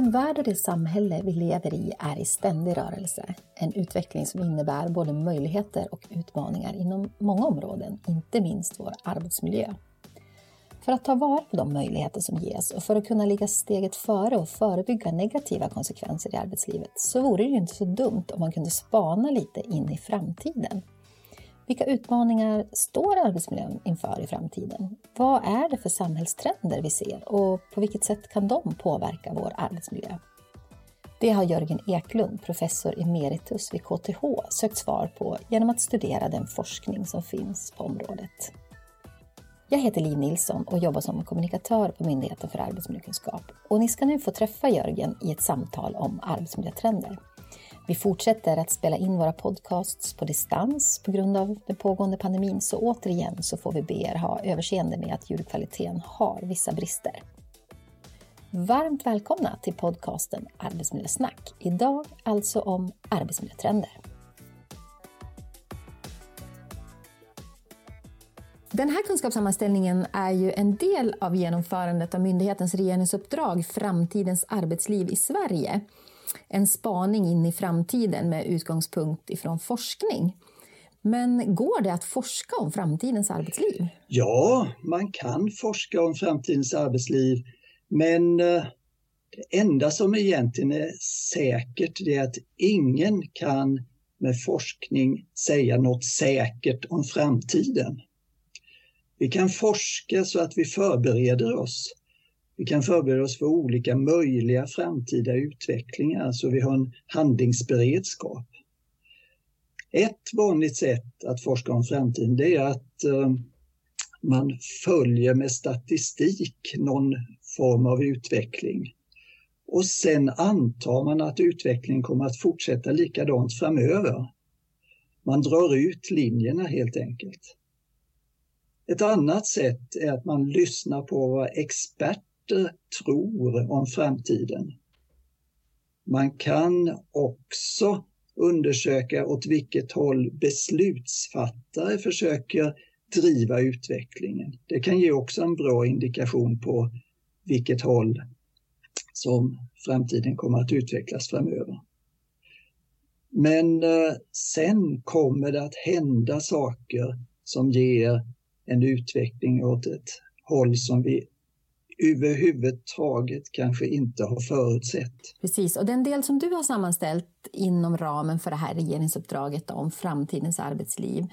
Den värld och det samhälle vi lever i är i ständig rörelse. En utveckling som innebär både möjligheter och utmaningar inom många områden, inte minst vår arbetsmiljö. För att ta vara på de möjligheter som ges och för att kunna ligga steget före och förebygga negativa konsekvenser i arbetslivet så vore det ju inte så dumt om man kunde spana lite in i framtiden. Vilka utmaningar står arbetsmiljön inför i framtiden? Vad är det för samhällstrender vi ser och på vilket sätt kan de påverka vår arbetsmiljö? Det har Jörgen Eklund, professor emeritus vid KTH, sökt svar på genom att studera den forskning som finns på området. Jag heter Liv Nilsson och jobbar som kommunikatör på Myndigheten för arbetsmiljökunskap. Och ni ska nu få träffa Jörgen i ett samtal om arbetsmiljötrender. Vi fortsätter att spela in våra podcasts på distans på grund av den pågående pandemin, så återigen så får vi be er ha överseende med att ljudkvaliteten har vissa brister. Varmt välkomna till podcasten Arbetsmiljösnack. Idag alltså om arbetsmiljötrender. Den här kunskapssammanställningen är ju en del av genomförandet av myndighetens regeringsuppdrag Framtidens arbetsliv i Sverige en spaning in i framtiden med utgångspunkt ifrån forskning. Men går det att forska om framtidens arbetsliv? Ja, man kan forska om framtidens arbetsliv, men eh, det enda som egentligen är säkert är att ingen kan med forskning säga något säkert om framtiden. Vi kan forska så att vi förbereder oss vi kan förbereda oss för olika möjliga framtida utvecklingar så vi har en handlingsberedskap. Ett vanligt sätt att forska om framtiden det är att eh, man följer med statistik någon form av utveckling. Och sen antar man att utvecklingen kommer att fortsätta likadant framöver. Man drar ut linjerna helt enkelt. Ett annat sätt är att man lyssnar på vad experter tror om framtiden. Man kan också undersöka åt vilket håll beslutsfattare försöker driva utvecklingen. Det kan ge också en bra indikation på vilket håll som framtiden kommer att utvecklas framöver. Men eh, sen kommer det att hända saker som ger en utveckling åt ett håll som vi överhuvudtaget kanske inte har förutsett. Precis, och den del som du har sammanställt inom ramen för det här regeringsuppdraget om framtidens arbetsliv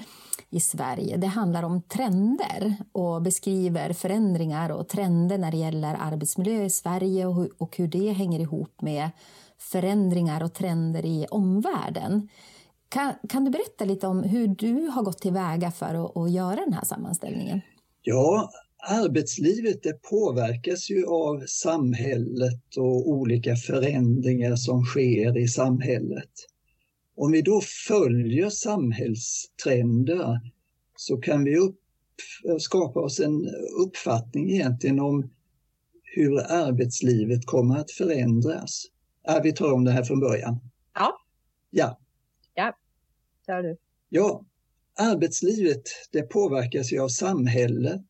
i Sverige, det handlar om trender och beskriver förändringar och trender när det gäller arbetsmiljö i Sverige och hur det hänger ihop med förändringar och trender i omvärlden. Kan, kan du berätta lite om hur du har gått tillväga för att, att göra den här sammanställningen? Ja, arbetslivet det påverkas ju av samhället och olika förändringar som sker i samhället. Om vi då följer samhällstrender så kan vi upp, skapa oss en uppfattning egentligen om hur arbetslivet kommer att förändras. Äh, vi tar om det här från början. Ja. Ja. Ja, kör du. Ja, arbetslivet det påverkas ju av samhället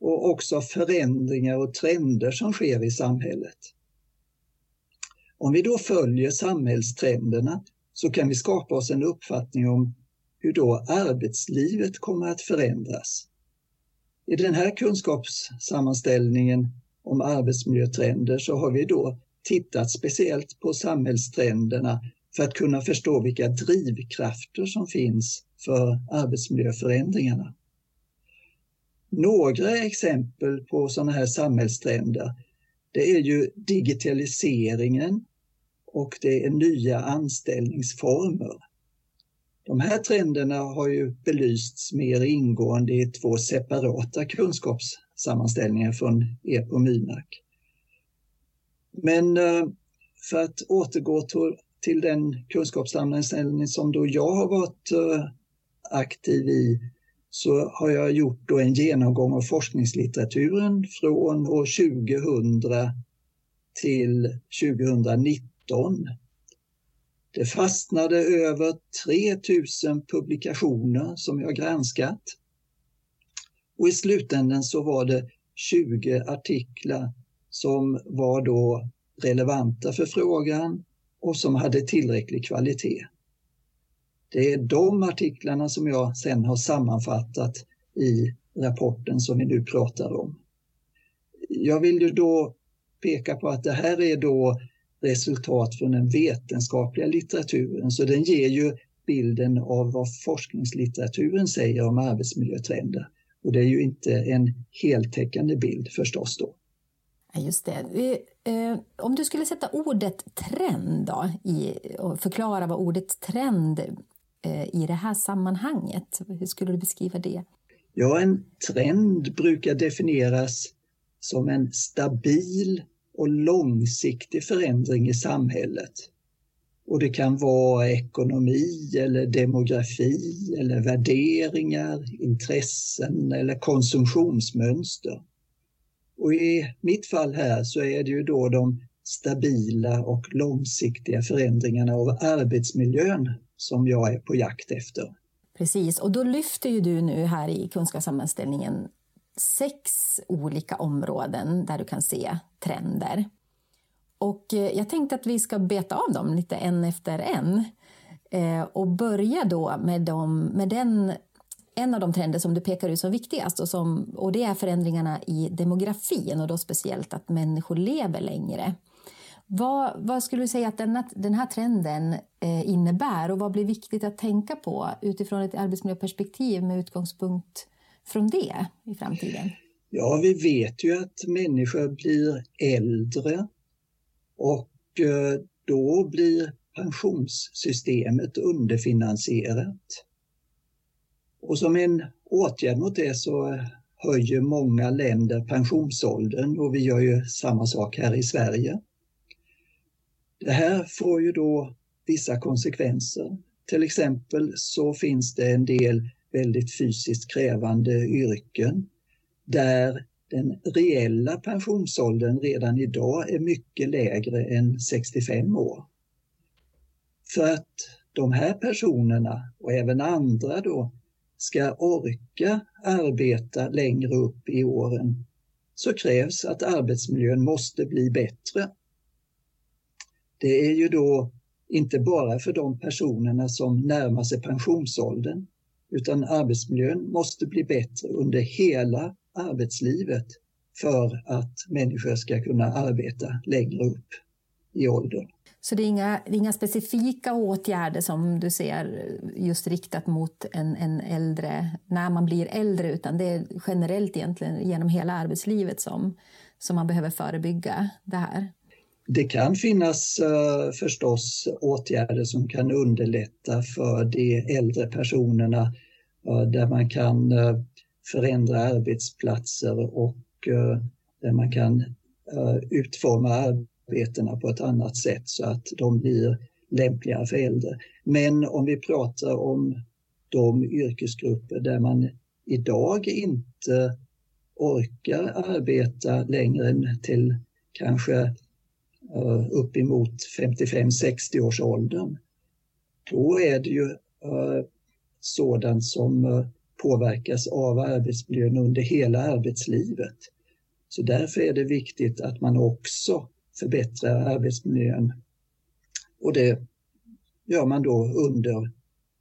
och också förändringar och trender som sker i samhället. Om vi då följer samhällstrenderna så kan vi skapa oss en uppfattning om hur då arbetslivet kommer att förändras. I den här kunskapssammanställningen om arbetsmiljötrender så har vi då tittat speciellt på samhällstrenderna för att kunna förstå vilka drivkrafter som finns för arbetsmiljöförändringarna. Några exempel på sådana här samhällstrender, det är ju digitaliseringen och det är nya anställningsformer. De här trenderna har ju belysts mer ingående i två separata kunskapssammanställningar från EPO Mynak. Men eh, för att återgå till den kunskapssammanställning som då jag har varit eh, aktiv i så har jag gjort då en genomgång av forskningslitteraturen från år 2000 till 2019. Det fastnade över 3000 publikationer som jag granskat. Och i slutändan så var det 20 artiklar som var då relevanta för frågan och som hade tillräcklig kvalitet. Det är de artiklarna som jag sen har sammanfattat i rapporten som vi nu pratar om. Jag vill ju då peka på att det här är då resultat från den vetenskapliga litteraturen, så den ger ju bilden av vad forskningslitteraturen säger om arbetsmiljötrender. Och det är ju inte en heltäckande bild förstås då. Just det. Eh, om du skulle sätta ordet trend då, i, och förklara vad ordet trend Eh, i det här sammanhanget, hur skulle du beskriva det? Ja, en trend brukar definieras som en stabil och långsiktig förändring i samhället. Och det kan vara ekonomi eller demografi eller värderingar, intressen eller konsumtionsmönster. Och i mitt fall här så är det ju då de stabila och långsiktiga förändringarna av arbetsmiljön som jag är på jakt efter. Precis, och då lyfter ju du nu här i kunskapssammanställningen sex olika områden där du kan se trender. Och eh, jag tänkte att vi ska beta av dem lite en efter en eh, och börja då med, dem, med den, en av de trender som du pekar ut som viktigast och, som, och det är förändringarna i demografin och då speciellt att människor lever längre. Vad, vad skulle du säga att denna, den här trenden eh, innebär och vad blir viktigt att tänka på utifrån ett arbetsmiljöperspektiv med utgångspunkt från det i framtiden? Ja, vi vet ju att människor blir äldre och eh, då blir pensionssystemet underfinansierat. Och som en åtgärd mot det så höjer många länder pensionsåldern och vi gör ju samma sak här i Sverige. Det här får ju då vissa konsekvenser. Till exempel så finns det en del väldigt fysiskt krävande yrken där den reella pensionsåldern redan idag är mycket lägre än 65 år. För att de här personerna och även andra då ska orka arbeta längre upp i åren så krävs att arbetsmiljön måste bli bättre. Det är ju då inte bara för de personerna som närmar sig pensionsåldern utan arbetsmiljön måste bli bättre under hela arbetslivet för att människor ska kunna arbeta längre upp i åldern. Så det är inga, det är inga specifika åtgärder som du ser just riktat mot en, en äldre, när man blir äldre, utan det är generellt egentligen genom hela arbetslivet som, som man behöver förebygga det här? Det kan finnas eh, förstås åtgärder som kan underlätta för de äldre personerna eh, där man kan eh, förändra arbetsplatser och eh, där man kan eh, utforma arbetena på ett annat sätt så att de blir lämpligare för äldre. Men om vi pratar om de yrkesgrupper där man idag inte orkar arbeta längre än till kanske Eh, uppemot 55-60 års åldern. Då är det ju eh, sådant som eh, påverkas av arbetsmiljön under hela arbetslivet. Så därför är det viktigt att man också förbättrar arbetsmiljön. Och det gör man då under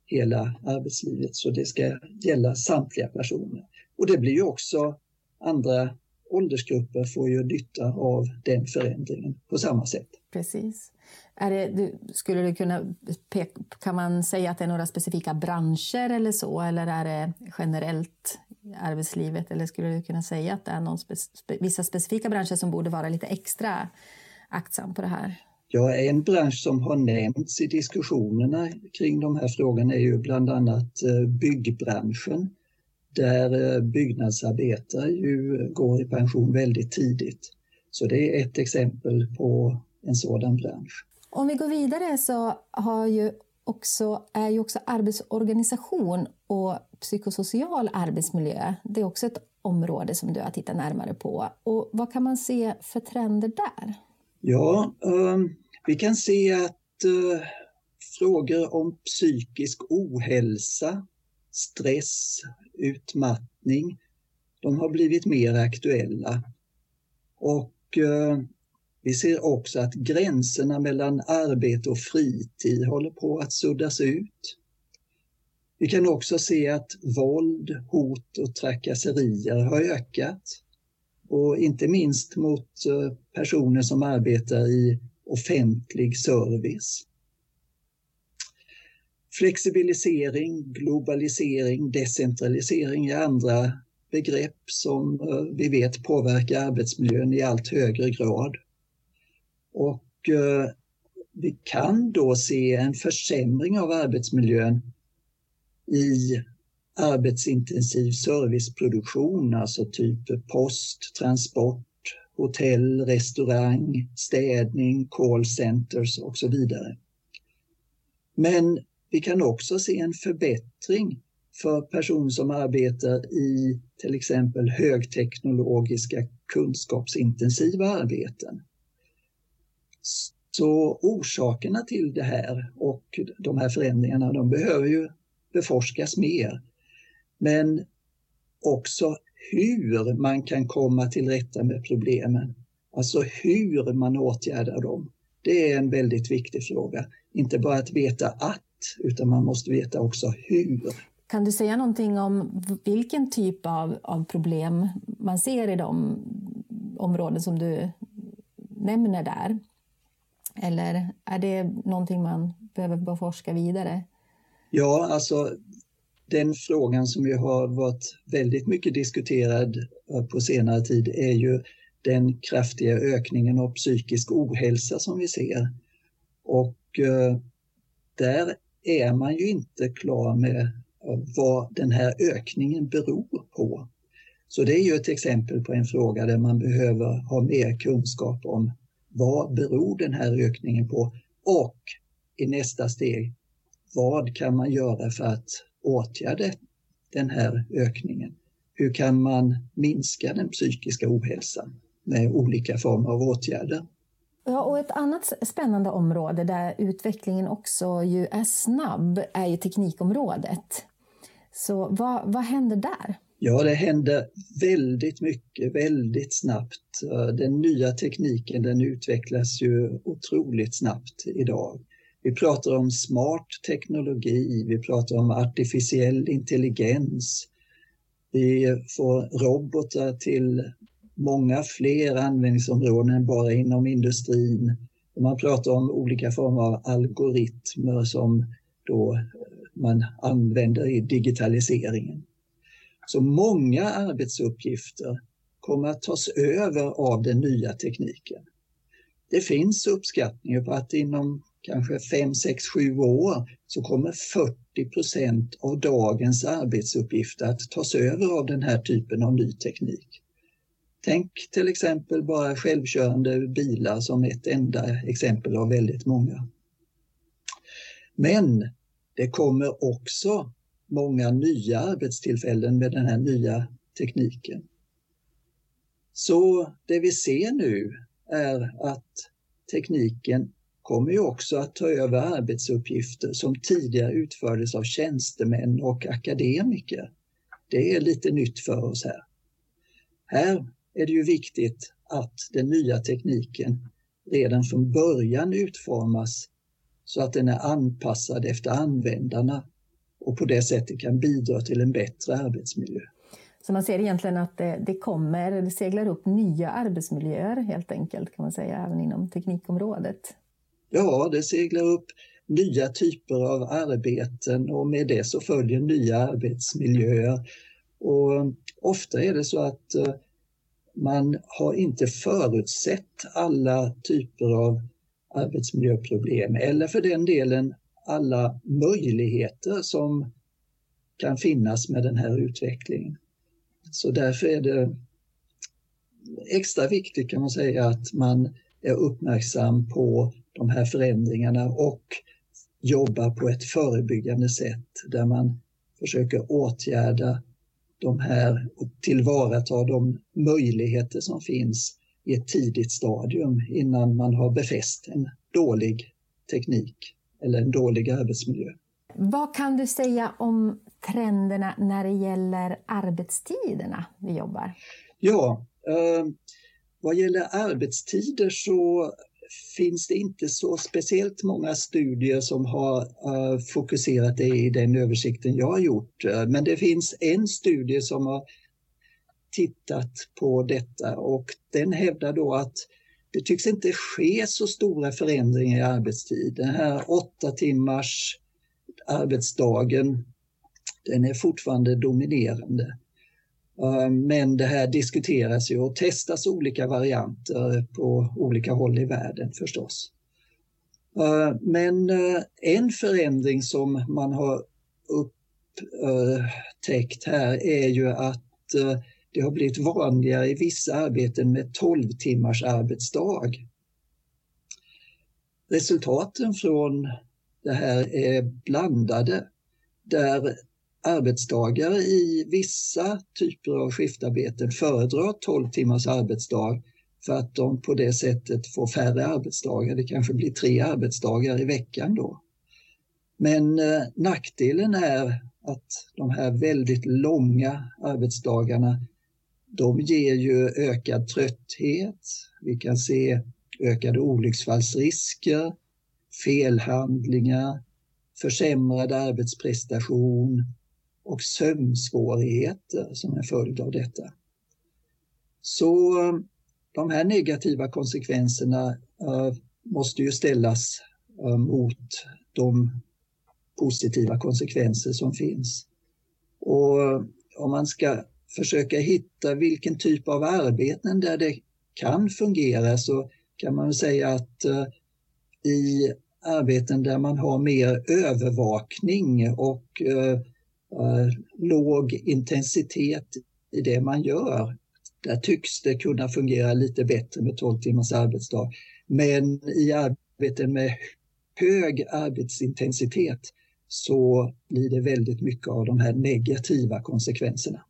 hela arbetslivet, så det ska gälla samtliga personer. Och det blir ju också andra åldersgrupper får ju nytta av den förändringen på samma sätt. Precis. Det, skulle du kunna peka, kan man säga att det är några specifika branscher eller så, eller är det generellt i arbetslivet? Eller skulle du kunna säga att det är någon spe, vissa specifika branscher som borde vara lite extra aktsam på det här? Ja, en bransch som har nämnts i diskussionerna kring de här frågorna är ju bland annat eh, byggbranschen där eh, byggnadsarbetare ju går i pension väldigt tidigt. Så det är ett exempel på en sådan bransch. Om vi går vidare så har ju också, är ju också arbetsorganisation och psykosocial arbetsmiljö, det är också ett område som du har tittat närmare på. Och vad kan man se för trender där? Ja, um, vi kan se att uh, frågor om psykisk ohälsa, stress, utmattning, de har blivit mer aktuella. Och eh, Vi ser också att gränserna mellan arbete och fritid håller på att suddas ut. Vi kan också se att våld, hot och trakasserier har ökat. Och inte minst mot eh, personer som arbetar i offentlig service. Flexibilisering, globalisering, decentralisering är andra begrepp som eh, vi vet påverkar arbetsmiljön i allt högre grad. Och eh, vi kan då se en försämring av arbetsmiljön i arbetsintensiv serviceproduktion, alltså typ post, transport, hotell, restaurang, städning, callcenters och så vidare. Men vi kan också se en förbättring för personer som arbetar i till exempel högteknologiska kunskapsintensiva arbeten. Så orsakerna till det här och de här förändringarna, de behöver ju beforskas mer. Men också hur man kan komma till rätta med problemen. Alltså hur man åtgärdar dem. Det är en väldigt viktig fråga. Inte bara att veta att, utan man måste veta också hur. Kan du säga någonting om vilken typ av, av problem man ser i de områden som du nämner där? Eller är det någonting man behöver beforska vidare? Ja, alltså den frågan som ju har varit väldigt mycket diskuterad på senare tid är ju den kraftiga ökningen av psykisk ohälsa som vi ser. Och eh, där är man ju inte klar med vad den här ökningen beror på. Så det är ju ett exempel på en fråga där man behöver ha mer kunskap om vad beror den här ökningen på och i nästa steg, vad kan man göra för att åtgärda den här ökningen? Hur kan man minska den psykiska ohälsan med olika former av åtgärder? Ja, och ett annat spännande område där utvecklingen också ju är snabb är ju teknikområdet. Så vad, vad händer där? Ja, det händer väldigt mycket, väldigt snabbt. Eh, den nya tekniken den utvecklas ju otroligt snabbt idag. Vi pratar om smart teknologi, vi pratar om artificiell intelligens. Vi får robotar till många fler användningsområden än bara inom industrin. Man pratar om olika former av algoritmer som då eh, man använder i digitaliseringen. Så många arbetsuppgifter kommer att tas över av den nya tekniken. Det finns uppskattningar på att inom kanske 5, 6, 7 år så kommer 40 procent av dagens arbetsuppgifter att tas över av den här typen av ny teknik. Tänk till exempel bara självkörande bilar som ett enda exempel av väldigt många. Men det kommer också många nya arbetstillfällen med den här nya tekniken. Så det vi ser nu är att tekniken kommer ju också att ta över arbetsuppgifter som tidigare utfördes av tjänstemän och akademiker. Det är lite nytt för oss här. Här är det ju viktigt att den nya tekniken redan från början utformas så att den är anpassad efter användarna och på det sättet kan bidra till en bättre arbetsmiljö. Så man ser egentligen att det, det kommer, det seglar upp nya arbetsmiljöer helt enkelt kan man säga, även inom teknikområdet. Ja, det seglar upp nya typer av arbeten och med det så följer nya arbetsmiljöer. Och ofta är det så att eh, man har inte förutsett alla typer av arbetsmiljöproblem eller för den delen alla möjligheter som kan finnas med den här utvecklingen. Så därför är det extra viktigt kan man säga att man är uppmärksam på de här förändringarna och jobbar på ett förebyggande sätt där man försöker åtgärda de här och tillvarata de möjligheter som finns i ett tidigt stadium innan man har befäst en dålig teknik eller en dålig arbetsmiljö. Vad kan du säga om trenderna när det gäller arbetstiderna vi jobbar? Ja, eh, vad gäller arbetstider så finns det inte så speciellt många studier som har uh, fokuserat det i den översikten jag har gjort. Uh, men det finns en studie som har tittat på detta och den hävdar då att det tycks inte ske så stora förändringar i arbetstid. Den här åtta timmars arbetsdagen, den är fortfarande dominerande. Eh, men det här diskuteras ju och testas olika varianter på olika håll i världen förstås. Eh, men eh, en förändring som man har upptäckt här är ju att det har blivit vanligare i vissa arbeten med 12 timmars arbetsdag. Resultaten från det här är blandade där arbetstagare i vissa typer av skiftarbeten föredrar 12 timmars arbetsdag för att de på det sättet får färre arbetsdagar. Det kanske blir tre arbetsdagar i veckan då. Men eh, nackdelen är att de här väldigt långa arbetsdagarna de ger ju ökad trötthet. Vi kan se ökade olycksfallsrisker, felhandlingar, försämrad arbetsprestation och sömnsvårigheter som en följd av detta. Så eh, de här negativa konsekvenserna eh, måste ju ställas eh, mot de positiva konsekvenser som finns. Och om man ska försöka hitta vilken typ av arbeten där det kan fungera så kan man säga att i arbeten där man har mer övervakning och Eh, låg intensitet i det man gör. Där tycks det kunna fungera lite bättre med 12 timmars arbetsdag. Men i arbeten med hög arbetsintensitet så blir det väldigt mycket av de här negativa konsekvenserna.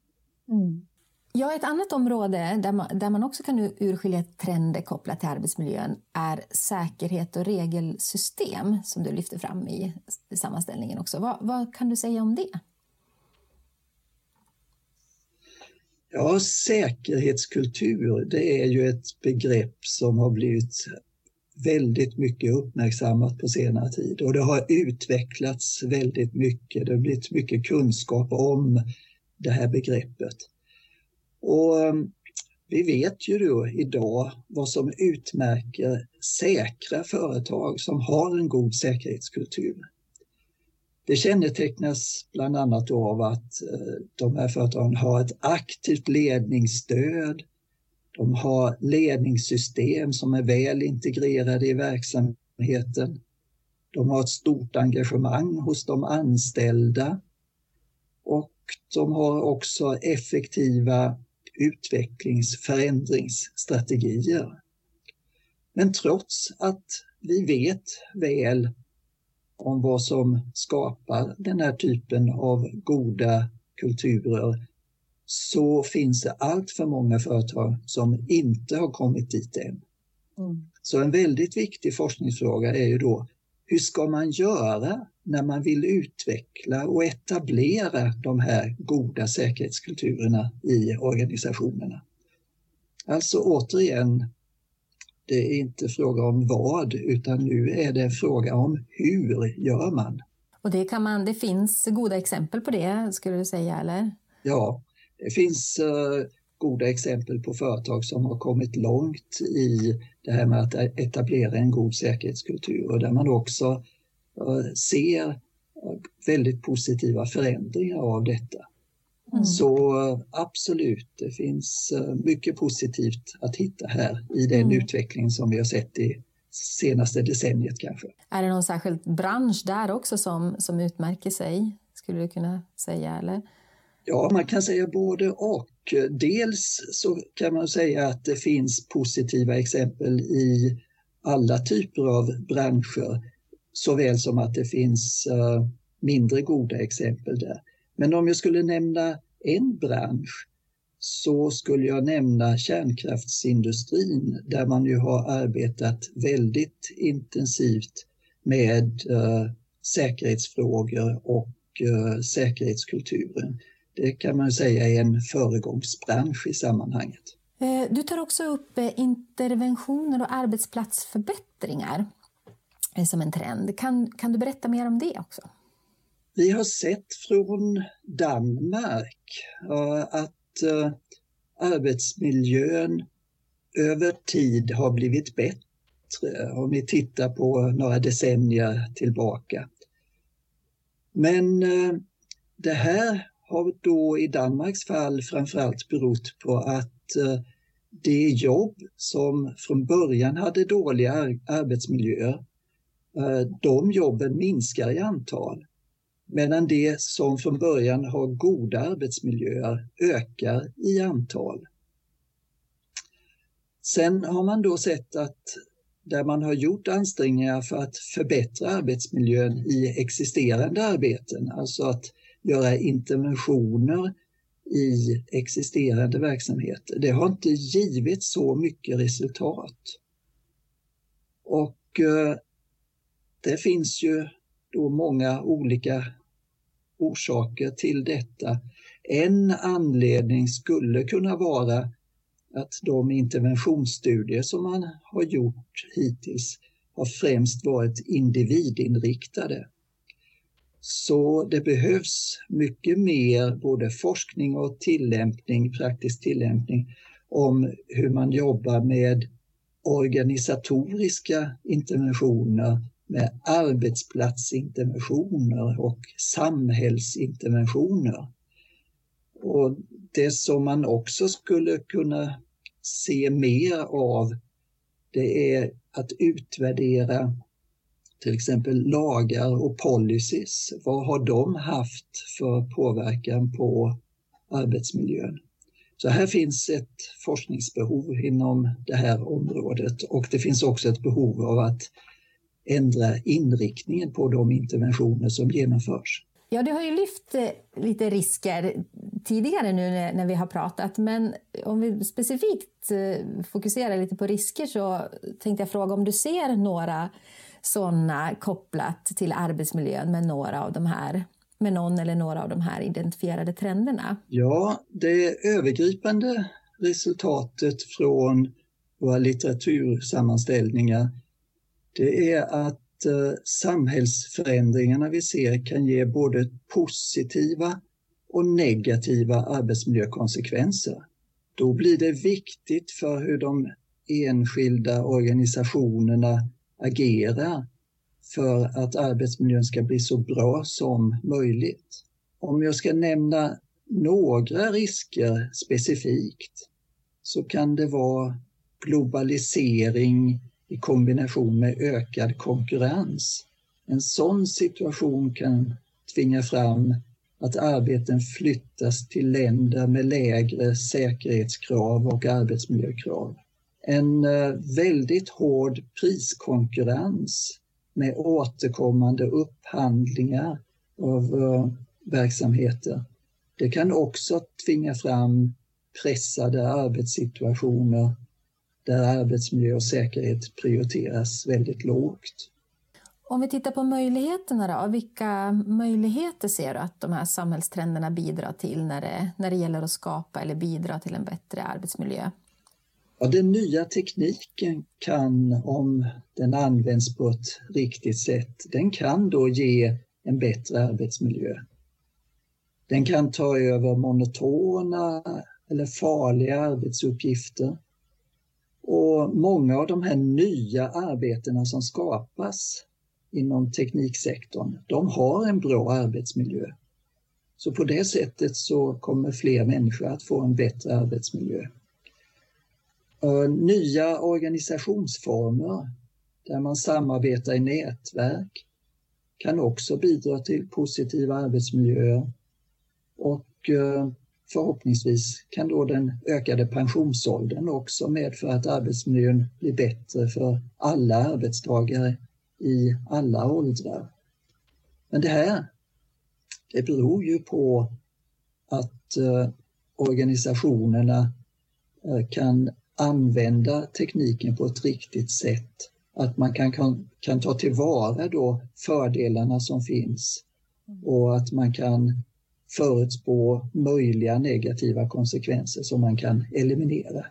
Mm. Ja, ett annat område där man, där man också kan urskilja trender kopplat till arbetsmiljön är säkerhet och regelsystem som du lyfter fram i sammanställningen också. Vad, vad kan du säga om det? Ja, säkerhetskultur, det är ju ett begrepp som har blivit väldigt mycket uppmärksammat på senare tid och det har utvecklats väldigt mycket. Det har blivit mycket kunskap om det här begreppet. Och eh, vi vet ju då idag vad som utmärker säkra företag som har en god säkerhetskultur. Det kännetecknas bland annat av att eh, de här företagen har ett aktivt ledningsstöd. De har ledningssystem som är väl integrerade i verksamheten. De har ett stort engagemang hos de anställda och de har också effektiva utvecklingsförändringsstrategier. Men trots att vi vet väl om vad som skapar den här typen av goda kulturer så finns det allt för många företag som inte har kommit dit än. Mm. Så en väldigt viktig forskningsfråga är ju då hur ska man göra när man vill utveckla och etablera de här goda säkerhetskulturerna i organisationerna? Alltså återigen det är inte fråga om vad, utan nu är det en fråga om hur gör man? Och det, kan man, det finns goda exempel på det, skulle du säga, eller? Ja, det finns uh, goda exempel på företag som har kommit långt i det här med att etablera en god säkerhetskultur och där man också uh, ser uh, väldigt positiva förändringar av detta. Mm. Så absolut, det finns eh, mycket positivt att hitta här i den mm. utveckling som vi har sett i senaste decenniet kanske. Är det någon särskild bransch där också som, som utmärker sig, skulle du kunna säga? Eller? Ja, man kan säga både och. Dels så kan man säga att det finns positiva exempel i alla typer av branscher, såväl som att det finns uh, mindre goda exempel där. Men om jag skulle nämna en bransch så skulle jag nämna kärnkraftsindustrin där man ju har arbetat väldigt intensivt med eh, säkerhetsfrågor och eh, säkerhetskulturen. Det kan man säga är en föregångsbransch i sammanhanget. Eh, du tar också upp eh, interventioner och arbetsplatsförbättringar eh, som en trend. Kan, kan du berätta mer om det också? Vi har sett från Danmark eh, att eh, arbetsmiljön över tid har blivit bättre om vi tittar på några decennier tillbaka. Men eh, det här har då i Danmarks fall framförallt berott på att det jobb som från början hade dåliga arbetsmiljöer, de jobben minskar i antal. Medan det som från början har goda arbetsmiljöer ökar i antal. Sen har man då sett att där man har gjort ansträngningar för att förbättra arbetsmiljön i existerande arbeten, alltså att göra interventioner i existerande verksamheter. Det har inte givit så mycket resultat. Och eh, det finns ju då många olika orsaker till detta. En anledning skulle kunna vara att de interventionsstudier som man har gjort hittills har främst varit individinriktade. Så det behövs mycket mer både forskning och tillämpning, praktisk tillämpning om hur man jobbar med organisatoriska interventioner, med arbetsplatsinterventioner och samhällsinterventioner. Och det som man också skulle kunna se mer av det är att utvärdera till exempel lagar och policies. Vad har de haft för påverkan på arbetsmiljön? Så här finns ett forskningsbehov inom det här området och det finns också ett behov av att ändra inriktningen på de interventioner som genomförs. Ja, du har ju lyft eh, lite risker tidigare nu när vi har pratat, men om vi specifikt eh, fokuserar lite på risker så tänkte jag fråga om du ser några sådana kopplat till arbetsmiljön med några av de här med någon eller några av de här identifierade trenderna? Ja, det övergripande resultatet från våra litteratursammanställningar det är att eh, samhällsförändringarna vi ser kan ge både positiva och negativa arbetsmiljökonsekvenser. Då blir det viktigt för hur de enskilda organisationerna agerar för att arbetsmiljön ska bli så bra som möjligt. Om jag ska nämna några risker specifikt så kan det vara globalisering i kombination med ökad konkurrens. En sån situation kan tvinga fram att arbeten flyttas till länder med lägre säkerhetskrav och arbetsmiljökrav en eh, väldigt hård priskonkurrens med återkommande upphandlingar av eh, verksamheter. Det kan också tvinga fram pressade arbetssituationer där arbetsmiljö och säkerhet prioriteras väldigt lågt. Om vi tittar på möjligheterna då, vilka möjligheter ser du att de här samhällstrenderna bidrar till när det, när det gäller att skapa eller bidra till en bättre arbetsmiljö? Ja, den nya tekniken kan, om den används på ett riktigt sätt, den kan då ge en bättre arbetsmiljö. Den kan ta över monotona eller farliga arbetsuppgifter. Och många av de här nya arbetena som skapas inom tekniksektorn, de har en bra arbetsmiljö. Så på det sättet så kommer fler människor att få en bättre arbetsmiljö. Nya organisationsformer där man samarbetar i nätverk kan också bidra till positiva arbetsmiljöer. Och eh, förhoppningsvis kan då den ökade pensionsåldern också medföra att arbetsmiljön blir bättre för alla arbetstagare i alla åldrar. Men det här, det beror ju på att eh, organisationerna eh, kan använda tekniken på ett riktigt sätt. Att man kan, kan, kan ta tillvara då fördelarna som finns och att man kan förutspå möjliga negativa konsekvenser som man kan eliminera.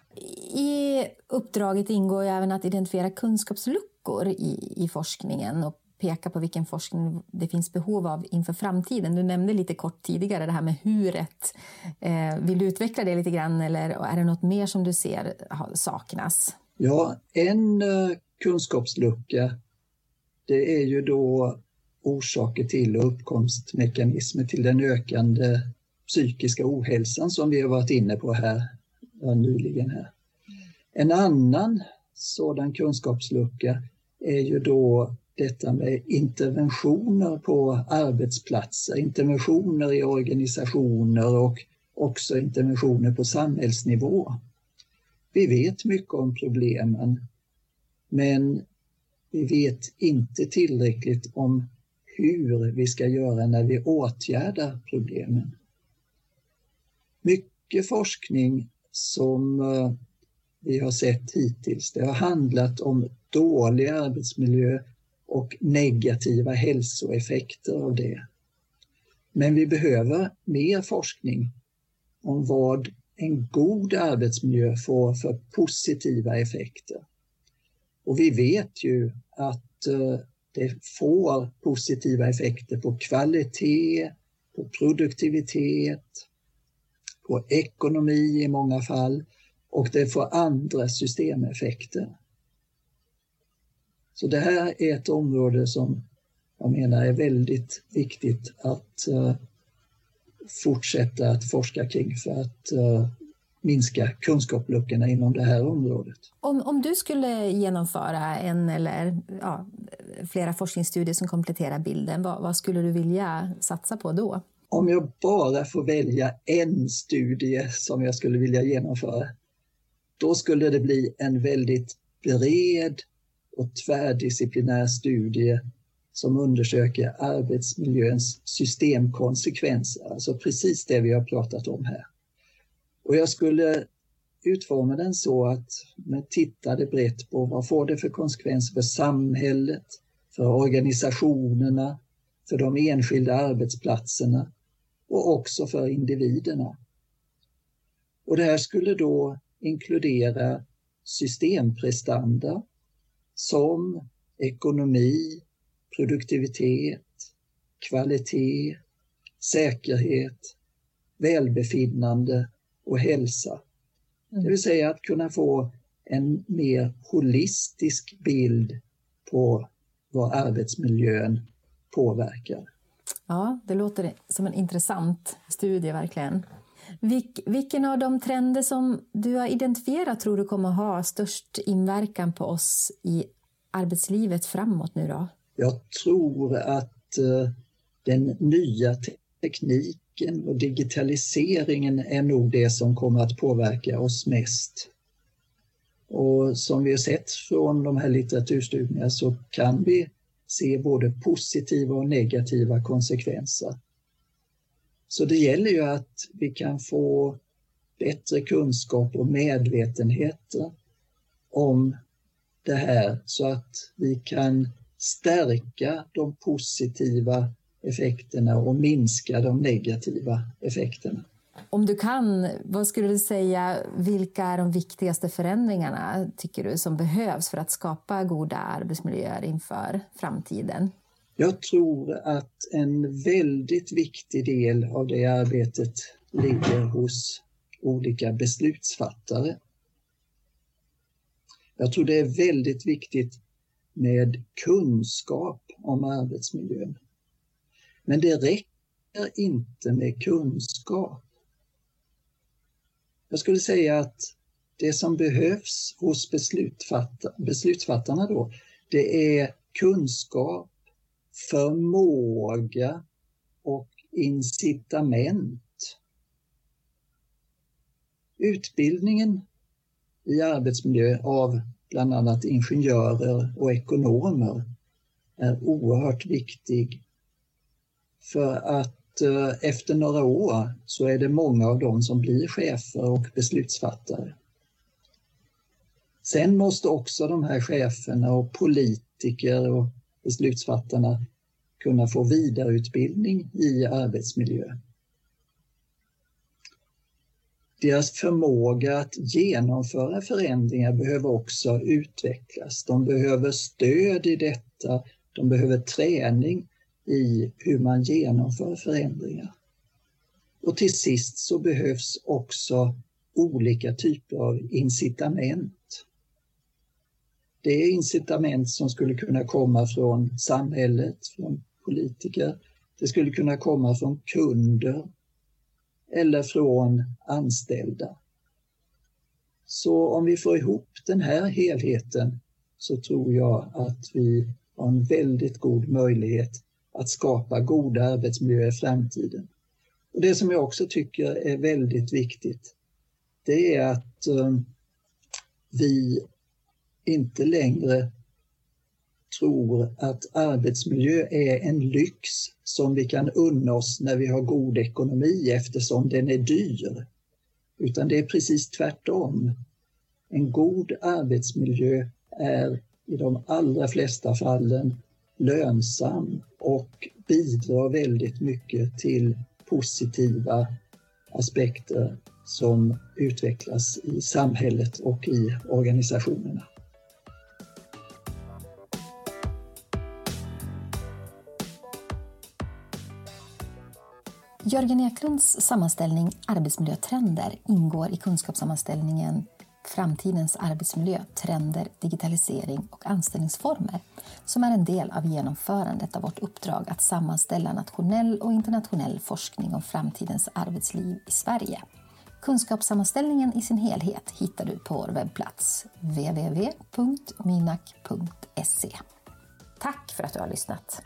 I uppdraget ingår även att identifiera kunskapsluckor i, i forskningen och peka på vilken forskning det finns behov av inför framtiden. Du nämnde lite kort tidigare det här med huret. Eh, vill du utveckla det lite grann eller är det något mer som du ser saknas? Ja, en uh, kunskapslucka det är ju då orsaker till och uppkomstmekanismer till den ökande psykiska ohälsan som vi har varit inne på här nyligen. Här. En annan sådan kunskapslucka är ju då detta med interventioner på arbetsplatser, interventioner i organisationer och också interventioner på samhällsnivå. Vi vet mycket om problemen, men vi vet inte tillräckligt om hur vi ska göra när vi åtgärdar problemen. Mycket forskning som eh, vi har sett hittills, det har handlat om dålig arbetsmiljö och negativa hälsoeffekter av det. Men vi behöver mer forskning om vad en god arbetsmiljö får för positiva effekter. Och vi vet ju att eh, det får positiva effekter på kvalitet, på produktivitet, på ekonomi i många fall och det får andra systemeffekter. Så det här är ett område som jag menar är väldigt viktigt att uh, fortsätta att forska kring för att uh, minska kunskapsluckorna inom det här området. Om, om du skulle genomföra en eller ja, flera forskningsstudier som kompletterar bilden, vad, vad, skulle du vilja satsa på då? Om jag bara får välja en studie som jag skulle vilja genomföra, då skulle det bli en väldigt bred och tvärdisciplinär studie som undersöker arbetsmiljöns systemkonsekvenser, alltså precis det vi har pratat om här. Och jag skulle utforma den så att man tittade brett på vad får det för konsekvenser för samhället, för organisationerna, för de enskilda arbetsplatserna och också för individerna. Och det här skulle då inkludera systemprestanda som ekonomi, produktivitet, kvalitet, säkerhet, välbefinnande och hälsa. Mm. Det vill säga att kunna få en mer holistisk bild på vad arbetsmiljön påverkar. Ja, det låter som en intressant studie verkligen. Vilk, vilken av de trender som du har identifierat tror du kommer ha störst inverkan på oss i arbetslivet framåt nu då? Jag tror att uh, den nya tekniken tekniken och digitaliseringen är nog det som kommer att påverka oss mest. Och som vi har sett från de här litteraturstudierna så kan vi se både positiva och negativa konsekvenser. Så det gäller ju att vi kan få bättre kunskap och medvetenhet om det här så att vi kan stärka de positiva effekterna och minska de negativa effekterna. Om du kan, vad skulle du säga, vilka är de viktigaste förändringarna tycker du som behövs för att skapa goda arbetsmiljöer inför framtiden? Jag tror att en väldigt viktig del av det arbetet ligger hos olika beslutsfattare. Jag tror det är väldigt viktigt med kunskap om arbetsmiljön. Men det räcker inte med kunskap. Jag skulle säga att det som behövs hos beslutsfattar, beslutsfattarna då, det är kunskap, förmåga och incitament. Utbildningen i arbetsmiljö av bland annat ingenjörer och ekonomer är oerhört viktig för att eh, efter några år så är det många av dem som blir chefer och beslutsfattare. Sen måste också de här cheferna och politiker och beslutsfattarna kunna få vidareutbildning i arbetsmiljö. deras förmåga att genomföra förändringar behöver också utvecklas. De behöver stöd i detta, de behöver träning i hur man genomför förändringar. Och till sist så behövs också olika typer av incitament. Det är incitament som skulle kunna komma från samhället, från politiker. Det skulle kunna komma från kunder eller från anställda. Så om vi får ihop den här helheten så tror jag att vi har en väldigt god möjlighet att skapa goda arbetsmiljöer i framtiden. Och Det som jag också tycker är väldigt viktigt, det är att eh, vi inte längre tror att arbetsmiljö är en lyx som vi kan unna oss när vi har god ekonomi eftersom den är dyr. Utan det är precis tvärtom. En god arbetsmiljö är i de allra flesta fallen lönsam och bidrar väldigt mycket till positiva aspekter som utvecklas i samhället och i organisationerna. Jörgen Eklunds sammanställning Arbetsmiljötrender ingår i kunskapssammanställningen Framtidens arbetsmiljö, trender, digitalisering och anställningsformer som är en del av genomförandet av vårt uppdrag att sammanställa nationell och internationell forskning om framtidens arbetsliv i Sverige. Kunskapssammanställningen i sin helhet hittar du på vår webbplats www.minak.se. Tack för att du har lyssnat!